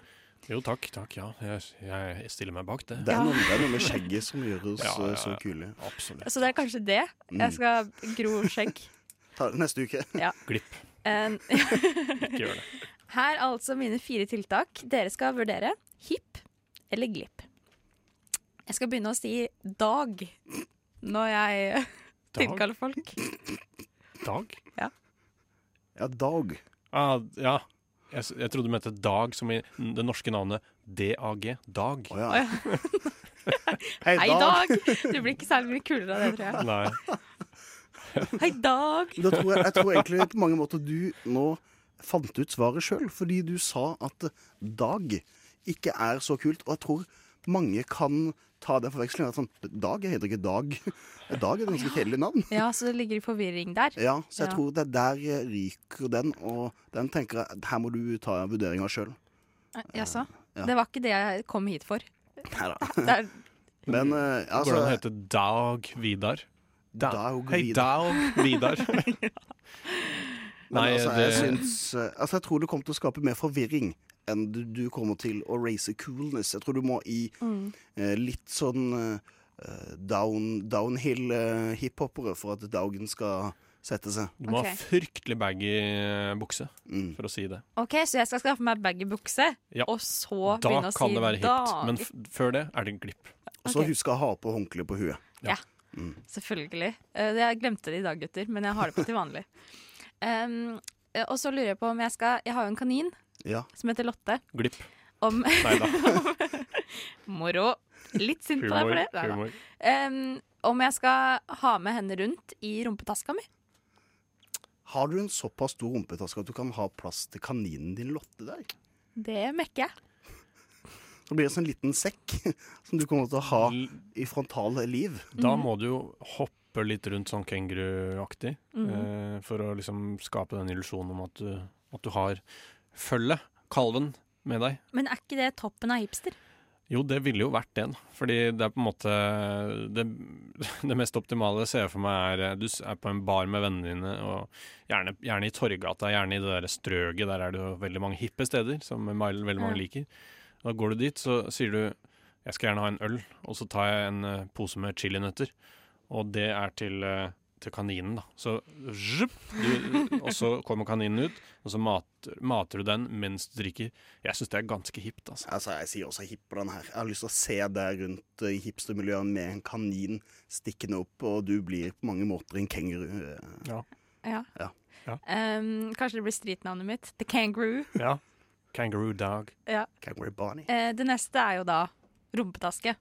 Jo, takk, takk, ja. Jeg, jeg stiller meg bak det. Det er, noe, det er noe med skjegget som gjør oss Ja, eh, ja, så ja. kule. Absolutt. Så det er kanskje det. Mm. Jeg skal gro skjegg. Ta det neste uke. Ja. Glipp. En- Ikke gjør det. Her er altså mine fire tiltak. Dere skal vurdere hipp eller glipp. Jeg skal begynne å si dag når jeg tilkaller folk. Dag? Ja. Ja, Dag. Ah, ja. Jeg, jeg trodde du mente Dag som i det norske navnet DAG. Dag. Oh, ja. Hei. Dag! Du blir ikke særlig mye kulere av det, tror jeg. Nei. Hei, Dag! Da tror jeg, jeg tror egentlig på mange måter du nå fant ut svaret sjøl, fordi du sa at Dag ikke er så kult. Og jeg tror mange kan ta det forveksling. Sånn, Dag jeg heter ikke Dag. Dag er et ganske kjedelig navn. Ja, så det ligger forvirring der. Ja, så jeg Ja. tror det er der ryker den, og den tenker jeg her må du ta vurderinga sjøl. Jaså? Ja. Det var ikke det jeg kom hit for. Nei da. Men uh, altså Hvordan an å altså hete Dag Vidar? Da- Dag Hei, Vidar. Dag Vidar. Men Nei, altså, jeg, det- syns, eh, altså, jeg tror det kommer til å skape mer forvirring enn du, du kommer til å raise coolness. Jeg tror du må i Mm. eh, litt sånn eh, down, downhill eh, hiphopere for at dagen skal sette seg. Du må okay. ha fryktelig baggy eh, bukse, Mm. for å si det. OK, så jeg skal skaffe meg baggy bukse, Ja. og så Da begynne å si dag? Da kan det være hipt, men f før det er det en glipp. Og så okay. husk å ha på håndkle på huet. Ja, selvfølgelig. Eh, Jeg glemte det i dag, gutter, men jeg har det på til vanlig. Um, og så lurer jeg på om jeg skal Jeg har jo en kanin Ja. som heter Lotte. Glipp. Om Nei da. Moro. Litt sint på deg for det. Um, om jeg skal ha med henne rundt i rumpetaska mi. Har du en såpass stor rumpetaske at du kan ha plass til kaninen din Lotte der? Det mekker jeg. Så blir det en sånn liten sekk som du kommer til å ha i frontale liv. Da må du jo hoppe litt rundt sånn kenguruaktig mm. eh, for å liksom skape den illusjonen om at du, at du har følget, kalven, med deg. Men er ikke det toppen av hipster? Jo, det ville jo vært det. Fordi det er på en måte Det, det mest optimale ser jeg for meg er Du er på en bar med vennene dine, og gjerne, gjerne i Torgata, gjerne i det der strøket. Der er det jo veldig mange hippe steder som veldig mange Ja. liker. Da går du dit, så sier du jeg skal gjerne ha en øl, og så tar jeg en eh, pose med chilinøtter. Og det er til, eh, til kaninen, da. Så du, Og så kommer kaninen ut, og så mater, mater du den mens du drikker. Jeg syns det er ganske hipt, altså. Altså, jeg sier også hipp på den her. Jeg har lyst til å se deg rundt eh, i hipstermiljøet med en kanin stikkende opp, og du blir på mange måter en kenguru. eh. Ja. Ja. Ja. Um, kanskje det blir streetnavnet mitt. The Kangaroo. Ja. Kangaroo dog. Ja. Kangaroo Barney. Uh, det neste er jo da rumpetaske.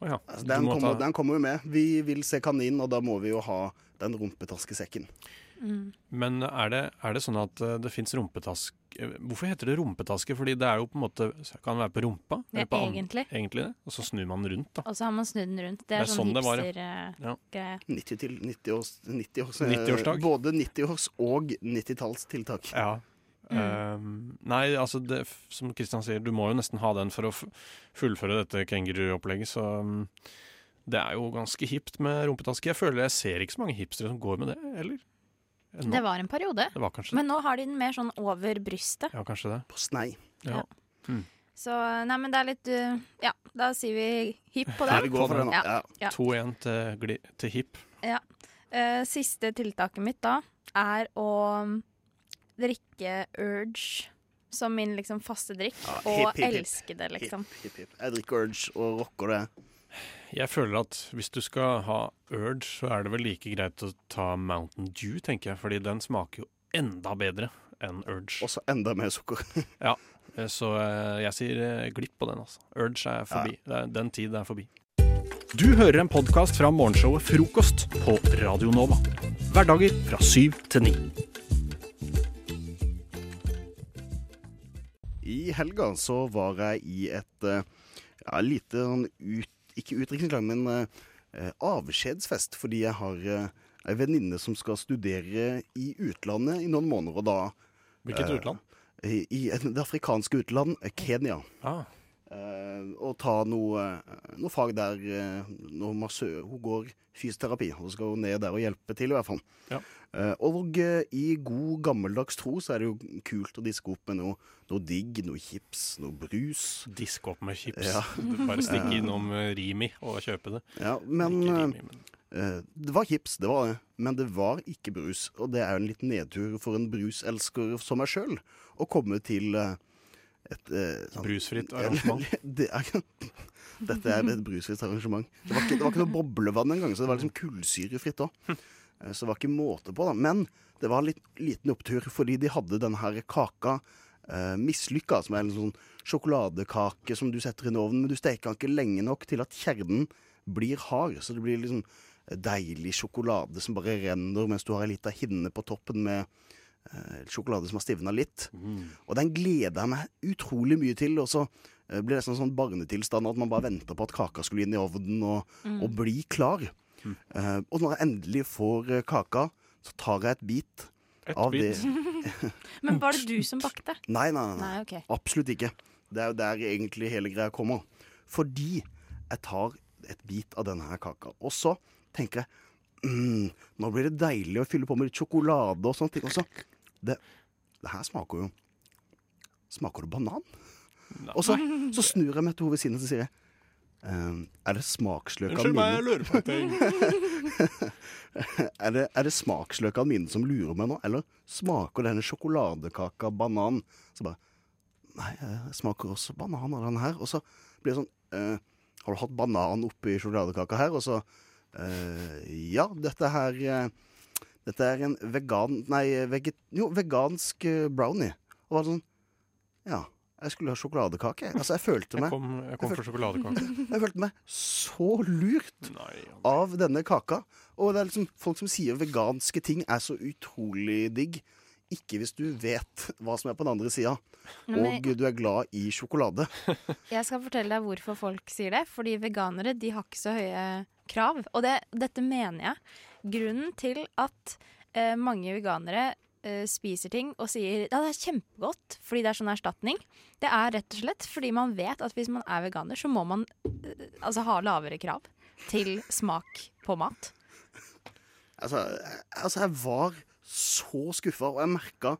Å ja. Altså, den, kommer, den kommer jo med. Vi vil se kaninen, og da må vi jo ha den rumpetaskesekken. Men er det, er det sånn at eh, det fins rumpetaske Hvorfor heter det rumpetaske? Fordi det er jo på en måte Kan være på rumpa? Ja, eller på an- egentlig. egentlig det. Og så snur man rundt, da. Og så har man snudd den rundt. Det Det er, er sånn sånn det var, ja. hipster-greie. Ja. 90 til 90-års 90 års, eh, 90-årsdag. Både 90-års- og 90-tallstiltak. Ja. Um, nei, altså det, som Kristian sier, du må jo nesten ha den for å fullføre dette kenguruopplegget, så um, det er jo ganske hipt med rumpetaske. Jeg føler jeg ser ikke så mange hipstere som går med det, eller? Nå. Det var en periode. Det var det. Men nå har de den mer sånn over brystet. Ja, kanskje det. På snei. Ja. Mm. Så nei, men det er litt uh, Ja, da sier vi hipp på Ja, den. vi går for det nå. Ja. Ja. 2-1 til, til hip. Ja. Uh, siste tiltaket mitt da er å um, drikke Urge som min liksom faste drikk, Ja, og hip, hip. elske det, liksom. Jeg drikker Urge og rocker det. Jeg føler at hvis du skal ha Urge, så er det vel like greit å ta Mountain Dew, tenker jeg. Fordi den smaker jo enda bedre enn Urge. Også enda mer sukker. ja, eh, så eh, jeg sier eh, glipp på den, altså. Urge er forbi. Er, den tid er forbi. Du hører en podkast fra morgenshowet Frokost på Radio Nova. Hverdager fra syv til ni. I helga så var jeg i et eh, ja, lite sånn ut, ikke utdrikningslag, men eh, avskjedsfest, fordi jeg har eh, ei venninne som skal studere i utlandet i noen måneder, og da Hvilket eh, utland? I, i det afrikanske utland, eh, Kenya. Ah. Eh, og ta noe, noe fag der når noe massør, Hun går fysioterapi, og så skal ned der og hjelpe til, i hvert fall. Ja. Eh, og eh, i god gammeldags tro så er det jo kult å diske opp med noe, noe digg, noe chips, noe brus. Diske opp med chips. Ja. Bare stikke Eh, innom eh, Rimi og kjøpe det. Ja, men, Rimi, men, Det var chips, det var det. Men det var ikke brus. Og det er jo en liten nedtur for en bruselsker som meg sjøl å komme til eh, et eh, sånn- Brusfritt arrangement. det er, dette er et brusfritt arrangement. Det var, ikke, det var ikke noe boblevann engang, så det var liksom kullsyrefritt òg. Så det var ikke måte på, da. Men det var litt liten opptur, fordi de hadde denne her kaka eh, mislykka, som er en sånn sjokoladekake som du setter inn i ovnen, men du steker den ikke lenge nok til at kjernen blir hard. Så det blir liksom deilig sjokolade som bare renner mens du har ei lita hinne på toppen med eh, sjokolade som har stivna litt. Og den gleder jeg meg utrolig mye til. Og så eh, blir det sånn, sånn barnetilstand at man bare venter på at kaka skulle inn i ovnen og, Mm. og bli klar. Eh, og når jeg endelig får eh, kaka, så tar jeg et bit Et av bit? det. Men var det du som bakte? Nei, nei, nei. Nei, okay. Absolutt ikke. Det er jo der egentlig hele greia kommer. Fordi jeg tar et bit av denne her kaka, og så tenker jeg mm, Nå blir det deilig å fylle på med litt sjokolade og sånt. Og så det, det her smaker jo Smaker det banan? Og så, så snur jeg meg til henne ved siden og så sier jeg ehm, Er det smaksløkene Unnskyld meg, mine jeg lurer på en ting. er, det, er det smaksløkene mine som lurer meg nå, eller smaker denne sjokoladekaka banan? Så bare Nei, jeg smaker også banan av den her. Og så blir det sånn eh, Har du hatt banan oppi sjokoladekaka her? Og så eh, Ja, dette her eh, Dette er en vegan... Nei, veget, jo, vegansk eh, brownie. Og var sånn Ja. jeg skulle ha sjokoladekake. Altså, jeg følte Jeg meg kom, jeg kom følte- for sjokoladekake. Jeg følte meg så lurt av denne kaka. Og det er liksom folk som sier veganske ting er så utrolig digg. Ikke hvis du vet hva som er på den andre sida, og du er glad i sjokolade. Jeg skal fortelle deg hvorfor folk sier det. Fordi veganere de har ikke så høye krav. Og det, dette mener jeg. Grunnen til at eh, mange veganere eh, spiser ting og sier ja, det er kjempegodt fordi det er sånn erstatning, det er rett og slett fordi man vet at hvis man er veganer, så må man eh, altså ha lavere krav til smak på mat. Altså, altså jeg var så skuffa, og jeg merka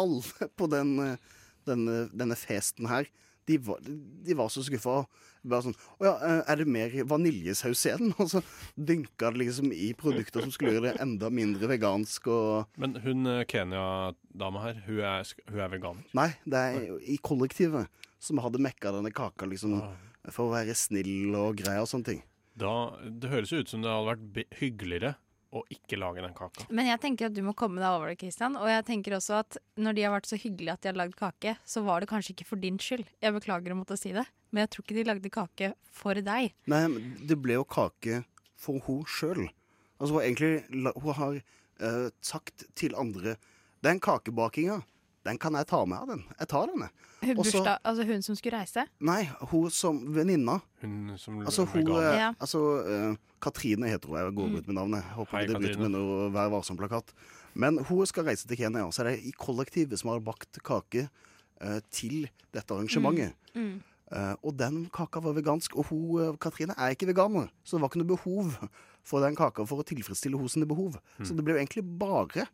alle på den, eh, denne, denne festen her. De var, de var så skuffa. Bare sånn Å ja, eh, er det mer vaniljesaus igjen? Og så dynka det liksom i produkter som skulle gjøre det enda mindre vegansk og Men hun eh, Kenya-dama her, hun er, hun er veganer. Nei, det er i kollektivet som hadde mekka denne kaka liksom for å være snill og grei og sånne ting. Da, det høres jo ut som det hadde vært hyggeligere å ikke lage den kaka. Men jeg tenker at du må komme deg over det, Kristian. Og jeg tenker også at når de har vært så hyggelige at de har lagd kake, så var det kanskje ikke for din skyld. Jeg beklager å måtte si det, men jeg tror ikke de lagde kake for deg. Nei, men det ble jo kake for hun sjøl. Altså, hun, egentlig, hun har uh, sagt til andre Den kakebakinga, den kan jeg ta med av den. Jeg tar den, jeg. Hun, Og bursdag, altså hun som skulle reise. Nei, hun som venninna. Hun som Altså, hun, eh, Ja. altså uh, Katrine heter hun. Jeg går Mm. ut med navnet. Håper Hei, det blir med noe Vær varsom-plakat. Men hun skal reise til Kenya, så er det i kollektivet som har bakt kake uh, til dette arrangementet. Mm. Eh, og den kaka var vegansk. Og hun, Katrine er ikke veganer, så det var ikke noe behov for den kaka for å tilfredsstille henne sine behov. Mm. Så det ble jo egentlig bare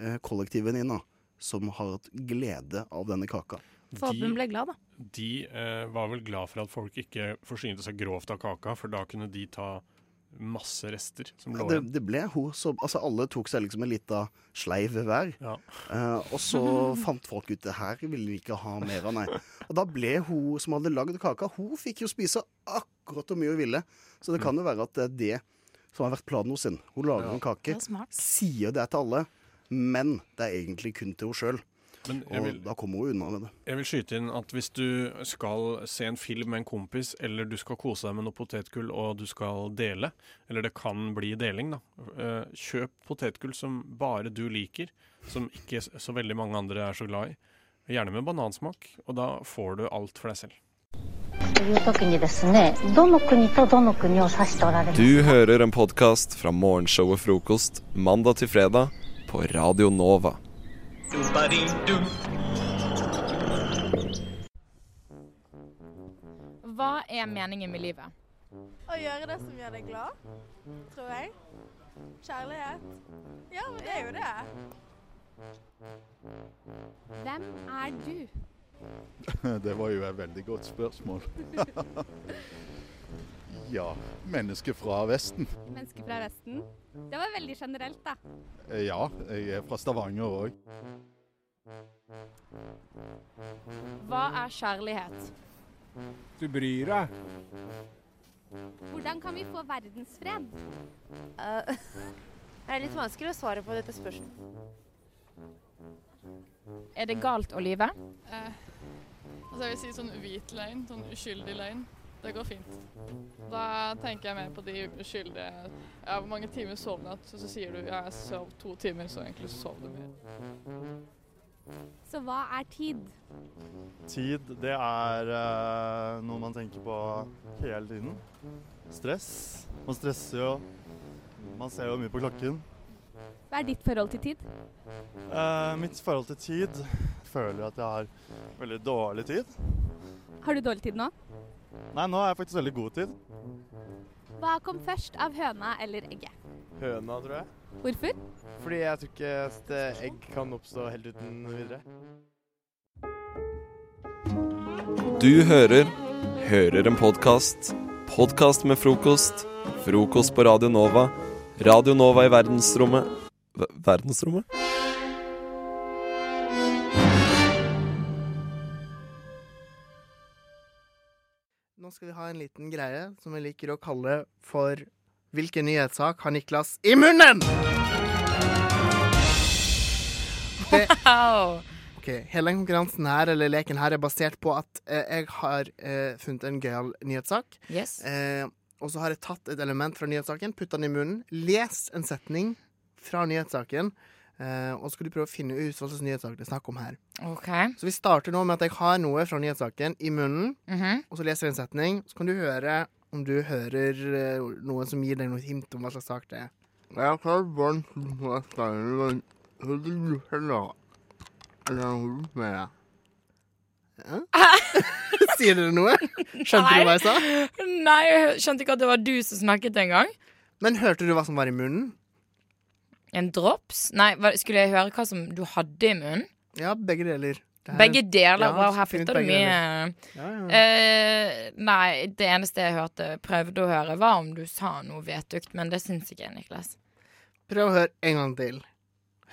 uh, kollektivvenninna som har hatt glede av denne kaka. Får at hun ble glad, da. De eh, var vel glad for at folk ikke forsynte seg grovt av kaka, for da kunne de ta masse rester som lå Det, igjen. det ble hun som Altså, alle tok seg liksom en lita sleiv hver. Ja. Eh, og så fant folk ut det her ville vi ikke ha mer av, nei. Og da ble hun som hadde lagd kaka, hun fikk jo spise akkurat hvor mye hun ville. Så det kan jo være at det er det som har vært planen hennes. henne. Hun lager Ja. en kake, Det er smart. sier det til alle, men det er egentlig kun til henne sjøl. og vil, da kommer hun unna med det. Jeg vil skyte inn at hvis du skal se en film med en kompis, eller du skal kose deg med noe potetgull og du skal dele, eller det kan bli deling, da. Eh, kjøp potetgull som bare du liker, som ikke så veldig mange andre er så glad i. Gjerne med banansmak, og da får du alt for deg selv. Du hører en podkast fra morgenshow og Frokost mandag til fredag på Radio Nova. Hva er meningen med livet? Å gjøre det som gjør deg glad, tror jeg. Kjærlighet. Ja, men det er jo det. Hvem er du? Det var jo et veldig godt spørsmål. ja, menneske fra Vesten. Menneske fra Vesten. Det var veldig generelt, da. Eh, Ja, jeg er fra Stavanger òg. Hva er kjærlighet? Du bryr deg. Hvordan kan vi få verdensfred? det er litt vanskelig å svare på dette spørsmålet. Er det galt å lyve? Uh, altså jeg vil si sånn hvit løgn, sånn uskyldig løgn. Det går fint. Da tenker jeg mer på de uskyldige Ja, hvor mange timer sov du i natt? Så, så sier du ja, jeg sov to timer, så egentlig sov du mer. Så hva er tid? Tid, det er uh, noe man tenker på hele tiden. Stress. Man stresser jo. Man ser jo mye på klokken. Hva er ditt forhold til tid? Uh, mitt forhold til tid føler at jeg har veldig dårlig tid. Har du dårlig tid nå? Nei, nå har jeg faktisk veldig god tid. Hva kom først av høna eller egget? Høna, tror jeg. Hvorfor? Fordi jeg tror ikke at eh, egg kan oppstå helt uten videre. Du hører Hører en podkast. Podkast med frokost. Frokost på Radio Nova. Radio Nova i verdensrommet v Verdensrommet? Nå skal vi ha en liten greie som vi liker å kalle for Hvilken nyhetssak har Niklas i munnen? Det, OK, OK. Hele den konkurransen her, eller leken her, er basert på at eh, jeg har eh, funnet en gøyal nyhetssak. Yes. Eh, og så har jeg tatt et element fra nyhetssaken, putta den i munnen, lest en setning fra nyhetssaken, eh, og så skal du prøve å finne ut hva slags nyhetssak det er snakk om her. Okay. Så vi starter nå med at jeg har noe fra nyhetssaken i munnen, Mhm. og så leser jeg en setning. Så kan du høre om du hører uh, noe som gir deg noe hint om hva slags sak det er. Jeg har barn som Sier dere noe? Skjønte du hva jeg sa? Nei, jeg skjønte ikke at det var du som snakket engang. Men hørte du hva som var i munnen? En drops? Nei, hva, skulle jeg høre hva som du hadde i munnen? Ja, begge deler. Her- Begge deler? Ja, wow, her ut du mye. Ja, ja. Uh, nei, det eneste jeg hørte, prøvde å høre, var om du sa noe vetugt, men det syns ikke jeg, Niklas. Prøv å høre en gang til.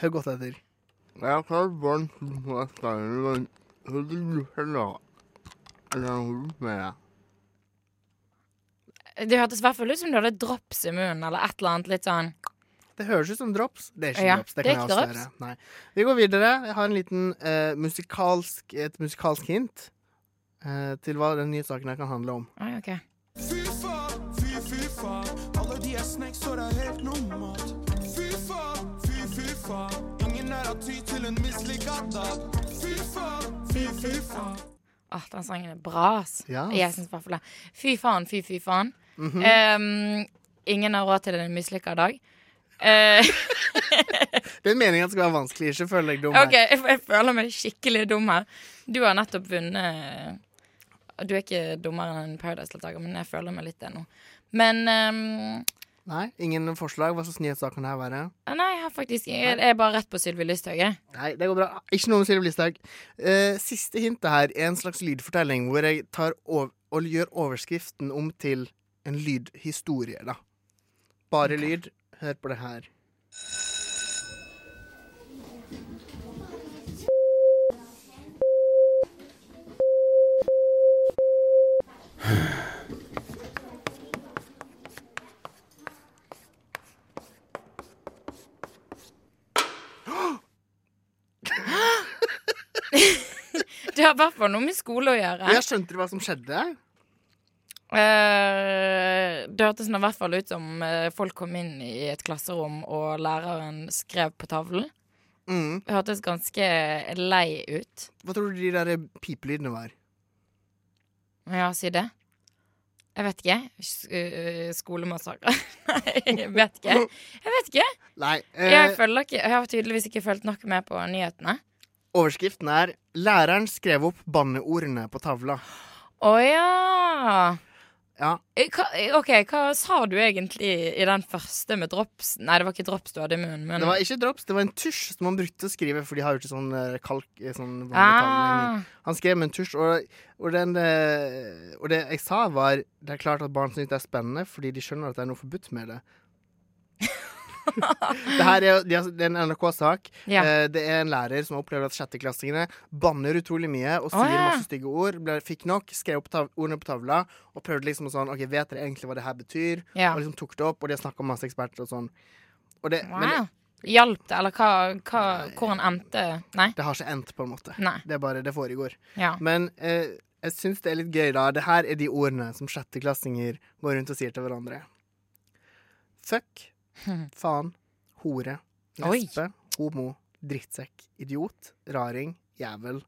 Hør godt etter. Jeg har barn som Det hørtes i hvert fall ut som du hadde drops i munnen, eller et eller annet litt sånn Det høres ut som drops. Det er ikke Ja, drops. Det det kan jeg avsløre. Nei. Vi går videre. Jeg har en liten uh, musikalsk, et musikalsk hint uh, til hva den nye saken her kan handle om. Oi, okay. Fy faen, fy, fy faen. Alle de er snacks, så det er helt normalt. Fy faen, fy, fy faen. Ingen er av ty til en mislykka dag. Fy faen, fy, fy faen. Åh, den sangen er bra, ass. Yes. Jeg syns i hvert fall det. Fy faen, fy, fy faen. Mm -hmm. um, ingen har råd til en mislykka dag. Eh, er meningen skal være vanskelig. Ikke føl deg dum. OK, jeg, jeg føler meg skikkelig dum her. Du har nettopp vunnet Du er ikke dummere enn Paradise-deltaker, men jeg føler meg litt det nå. Men um, Nei, ingen forslag. Hva slags nyhetssak kan det her være? Nei, jeg har faktisk Jeg er bare rett på Sylvi Listhaug, jeg. Nei, det går bra. Ikke noe om Sylvi Listhaug. Uh, siste hintet her er en slags lydfortelling hvor jeg tar og gjør overskriften om til en lydhistorie, da. Bare lyd. Hør på det her. Det har i hvert fall noe med skole å gjøre. Jeg skjønte hva som skjedde? Eh, det hørtes i hvert fall ut som eh, folk kom inn i et klasserom, og læreren skrev på tavlen. Mm. Det hørtes ganske lei ut. Hva tror du de der pipelydene var? Ja, si det. Jeg vet ikke. Øh, Skolemassakre. Nei, jeg vet ikke. Jeg vet ikke. Nei. eh, Jeg, ikke. jeg har tydeligvis ikke fulgt nok med på nyhetene. Overskriften er 'Læreren skrev opp banneordene på tavla'. Å ja. Ja. Eh, Hva, eh, OK, hva sa du egentlig i den første med drops? Nei, det var ikke drops du hadde i munnen. Men Det var ikke drops, det var en tusj som han brukte å skrive, for de har jo ikke sånn eh, kalk sånn Ah. Han skrev med en tusj, og, og, den, og det jeg sa, var Det er klart at barn syns det er spennende, fordi de skjønner at det er noe forbudt med det. det her er, det er en NRK-sak. Ja. Eh, det er en lærer som har opplevd at sjetteklassingene banner utrolig mye og sier sier ja. masse stygge ord. Ble, fikk nok, skrev opp tav ordene på tavla og prøvde liksom å sånn OK, vet dere egentlig hva det her betyr? Ja. Og liksom tok det opp, og de har snakka med masse eksperter og sånn. Og det, men Wow. Hjalp det, eller hva, hva, hvor han endte Nei? Det har ikke endt, på en måte. Nei. Det er bare det foregår. Ja. Men eh, jeg syns det er litt gøy, da. Det her er de ordene som sjetteklassinger går rundt og sier til hverandre. Fuck, faen, hore, lesbe, homo, drittsekk, idiot, raring, jævel,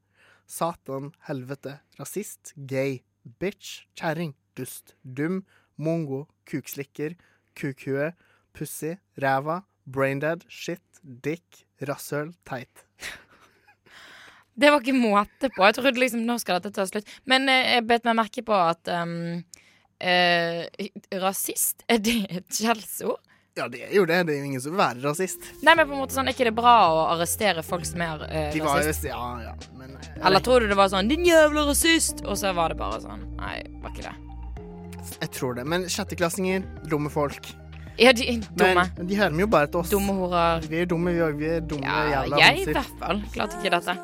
satan, helvete, rasist, gay, bitch, kjerring, dust, dum, mongo, kukslikker, kukhue, pussy, ræva, braindead, shit, dick, rasshøl, teit. Det var ikke måte på. Jeg trodde liksom nå skal dette ta slutt. Men eh, jeg bet meg merke på at um, eh, rasist, er det et skjellsord? Ja, det er jo det. Det er jo ingen som vil være rasist. Nei, men på en måte sånn, Er ikke bra å arrestere folk som er uh, De var rasist? Ja, ja, men eh, jeg, Eller tror du det var sånn 'din jævla rasist', og så var det bare sånn? Nei, var ikke det. Jeg tror det. Men sjetteklassinger, dumme folk. Ja, de er dumme. Men de hører vi jo bare til oss. Dumme horer. Vi er dumme, vi òg. Vi er dumme ja, jævla Jeg i hvert fall klarte ikke dette.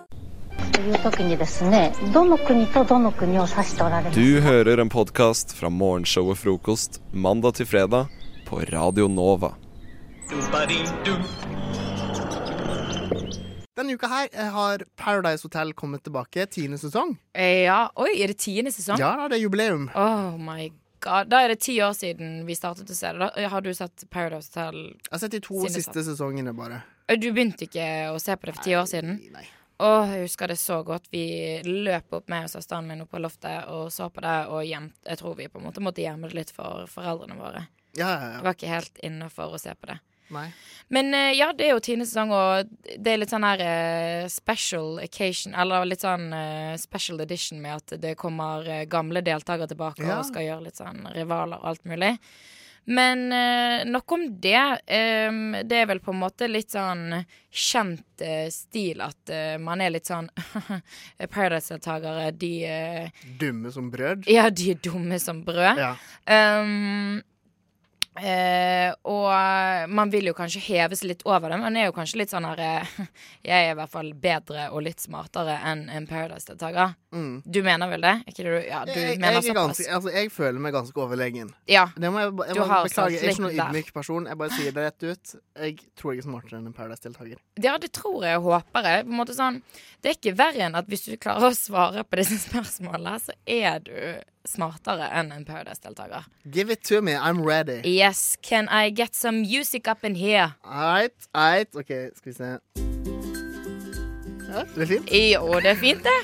Du hører en podkast fra morgenshow og frokost mandag til fredag på Radio Nova. Denne uka her eh, har Paradise Hotel kommet tilbake. Tiende sesong. Eh, Ja, oi, er det tiende sesong? Ja da, det er jubileum. Oh my god. Da er det ti år siden vi startet å se det. Da har du sett Paradise Hotel? Jeg har sett de to siste siste sesongene, bare. Eh, Du begynte ikke å se på det for ti år siden? Nei. Åh, jeg husker det så godt. Vi løp opp med søsteren min opp på loftet og så på det, og gjemt, jeg tror vi på en måte måtte gjemme det litt for foreldrene våre. Ja, ja, Det var ikke helt innafor å se på det. Nei. Men eh, ja, det er jo tiende sesong, og det er litt sånn her uh, special occasion, eller litt sånn uh, special edition med at det kommer uh, gamle deltakere tilbake Ja. og skal gjøre litt sånn rivaler og alt mulig. Men nok om det. Um, det er vel på en måte litt sånn kjent stil at man er litt sånn Paradise-deltakere, de Dumme som brød. Ja, de er dumme som brød. Ja. Um, eh, og man vil jo kanskje heves litt over det. Man er jo kanskje litt sånn her eh, Jeg er i hvert fall bedre og litt smartere enn en Paradise-deltaker. Mm. Du mener vel det? Ikke det du, ja, du jeg, mener jeg, ganske, altså, jeg føler meg ganske overlegen. Ja, Det må jeg, jeg du må har beklage. Jeg er ikke noen ydmyk person. Jeg bare sier det rett ut. Jeg tror jeg er smartere enn en Paradise-deltaker. Ja, det tror jeg og håper jeg. På en måte sånn, det er ikke verre enn at hvis du klarer å svare på disse spørsmålene, så er du smartere enn en Paradise-deltaker. Give it to me. I'm ready. Yes, can I get some music up in here? Eit, eit. OK, skal vi se. Ja, det er fint. Jo, det er fint, det.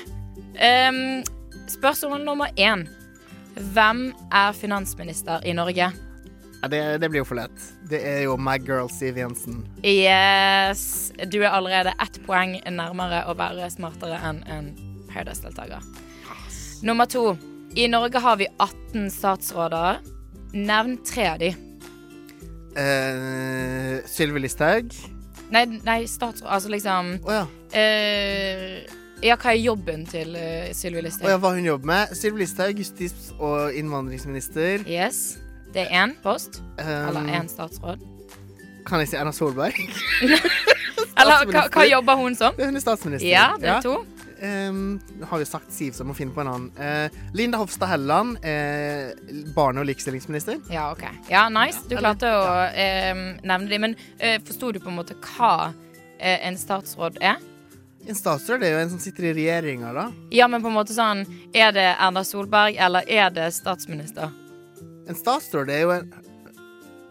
Um, spørsmål nummer én. Hvem er finansminister i Norge? Ja, det, det blir jo for lett. Det er jo my girl Siv Jensen. Yes, du er allerede ett poeng nærmere å være smartere enn en Paradise-deltaker. Nummer to. I Norge har vi 18 statsråder. Nevn tre av de. Uh, Sylvi Listhaug. Nei, nei statsråd Altså liksom oh, ja. Uh, Ja, hva er jobben til uh, Sylvi Listhaug? Oh, ja, hva hun jobber med. Sylvi Listhaug, justis- og innvandringsminister. Yes. Det er én post. Eller Um, én statsråd. Kan jeg si Erna Solberg? Eller hva, hva jobber hun som? Hun er statsminister. Ja, det er to. Nå har vi sagt Siv, så må finne på en annen. Eh, Linda Hofstad Helleland, eh, barne- og likestillingsminister. Ja, OK. Ja, nice. Du klarte å eh, nevne dem. Men eh, forsto du på en måte hva eh, en statsråd er? En statsråd er jo en som sitter i regjeringa, da. Ja, men på en måte sånn Er det Erna Solberg, eller er det statsminister? En statsråd er jo en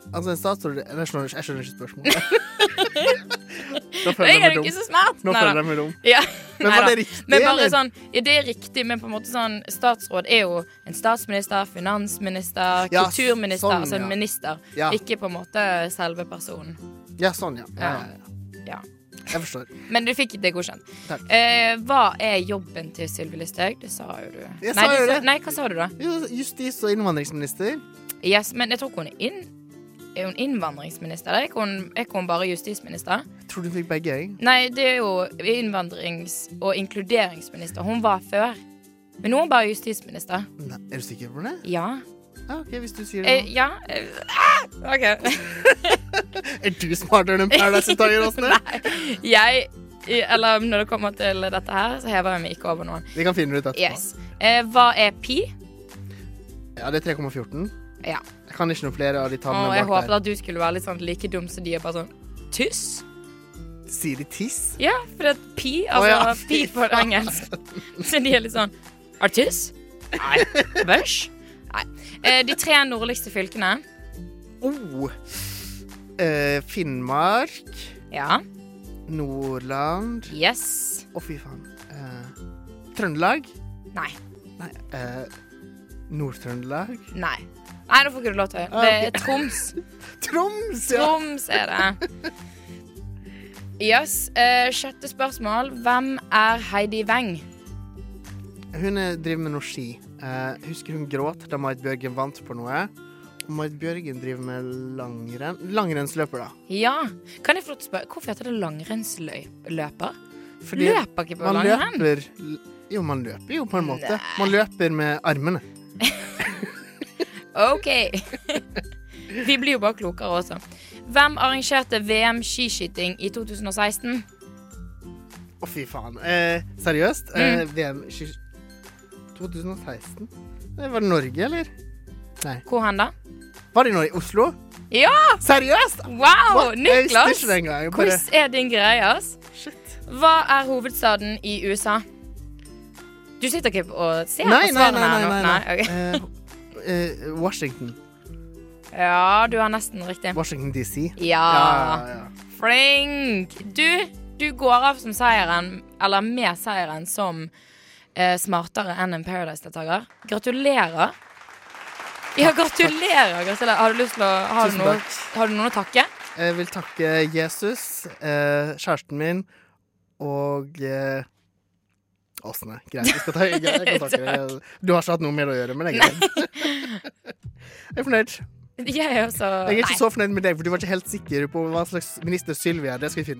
Altså, en statsråd Jeg skjønner, jeg skjønner ikke spørsmålet. Nå føler Jeg jeg er meg jo dum. ikke så smart. Nå Neida. føler jeg meg dum. Ja. Men var det riktig, Men bare eller? sånn Ja, det er riktig, men på en måte sånn Statsråd er jo en statsminister, finansminister, Ja, kulturminister. sånn, altså en ja. minister. Ikke på en måte selve personen. Ja, sånn, ja. ja. Jeg forstår. Men du fikk det godkjent. Takk. Eh, hva er jobben til Sylvi Listhaug? Det sa jo du. Jeg nei, sa jo du det. Nei, hva sa du da? Justis- og innvandringsminister. Yes, men jeg tror ikke hun er inn... Er hun innvandringsminister? Er ikke hun, er ikke hun bare justisminister? Jeg tror du fikk begge, jeg. Nei, det er jo innvandrings- og inkluderingsminister. Hun var før. Men nå er hun bare justisminister. Nei, er du sikker på det? Ja. Ah, OK, hvis du sier det. Eh, ja. eh, ah, OK. Er du smartere enn en Paradise-deltaker, Åsne? Nei. Jeg Eller når det kommer til dette her, så hever jeg meg ikke over noen. Vi kan finne det ut etterpå. Yes. Eh, hva er pi? Ja, det er 3,14. Ja. Jeg kan ikke noe flere av de tallene jeg bak håpet der. at du skulle være litt sånn like dum som de er bare sånn Tyss? Sier de tiss? Ja, for det er pi, altså ja, pi for faen. engelsk. Så de er litt sånn Artiss? Nei. Bæsj? Nei. Eh, de tre nordligste fylkene. Oh. Eh, Finnmark. Ja. Nordland. Yes. Å, fy faen. Eh, Trøndelag. Nei. Nei. Eh, Nord-Trøndelag. Nei. Nei, nå får ikke du lov til. Det er Troms. Troms, ja. Troms er det. Yes. Uh, sjette spørsmål. Hvem er Heidi Weng? Hun er, driver med noe ski. Uh, husker hun gråt da Marit Bjørgen vant på noe. Marit Bjørgen driver med langrenn. Langrennsløper, da. Ja. Kan jeg få lov til å spørre, hvorfor heter det langrennsløper? Fordi Løper ikke på man langrenn? Løper, jo, man løper jo på en måte. Man løper med armene. OK. Vi blir jo bare klokere også. Hvem arrangerte VM skiskyting i 2016? Å, fy faen. Eh, seriøst? Eh, Mm. VM sky- 2016? Det Var det Norge, eller? Nei. Hvor hen da? Var det nå i Oslo? Ja! Seriøst? Wow, What? Niklas! Jeg bare- Hvordan er din greie, ass? Hva er hovedstaden i USA? Du sitter ikke og ser Nei, på svarene nei. nei, nei, nei. nei, ok. Eh, Washington. Ja, du har nesten riktig. Washington DC. Ja. ja, ja. Flink! Du, du går av som seieren, eller med seieren, som eh, smartere enn en Paradise-deltaker. Gratulerer. Ja, gratulerer. gratulerer. Har du lyst til å Har du, noe, har du noen å takke? Jeg vil takke Jesus, eh, kjæresten min og eh, Åsne. Greit, jeg skal ta, jeg, deg. Du har ikke hatt noe med det å gjøre, men jeg er greit. Jeg er fornøyd. Jeg er også Jeg er ikke Nei. så fornøyd med deg, for du var ikke helt sikker på hva slags minister Sylvia er. Det skal vi finne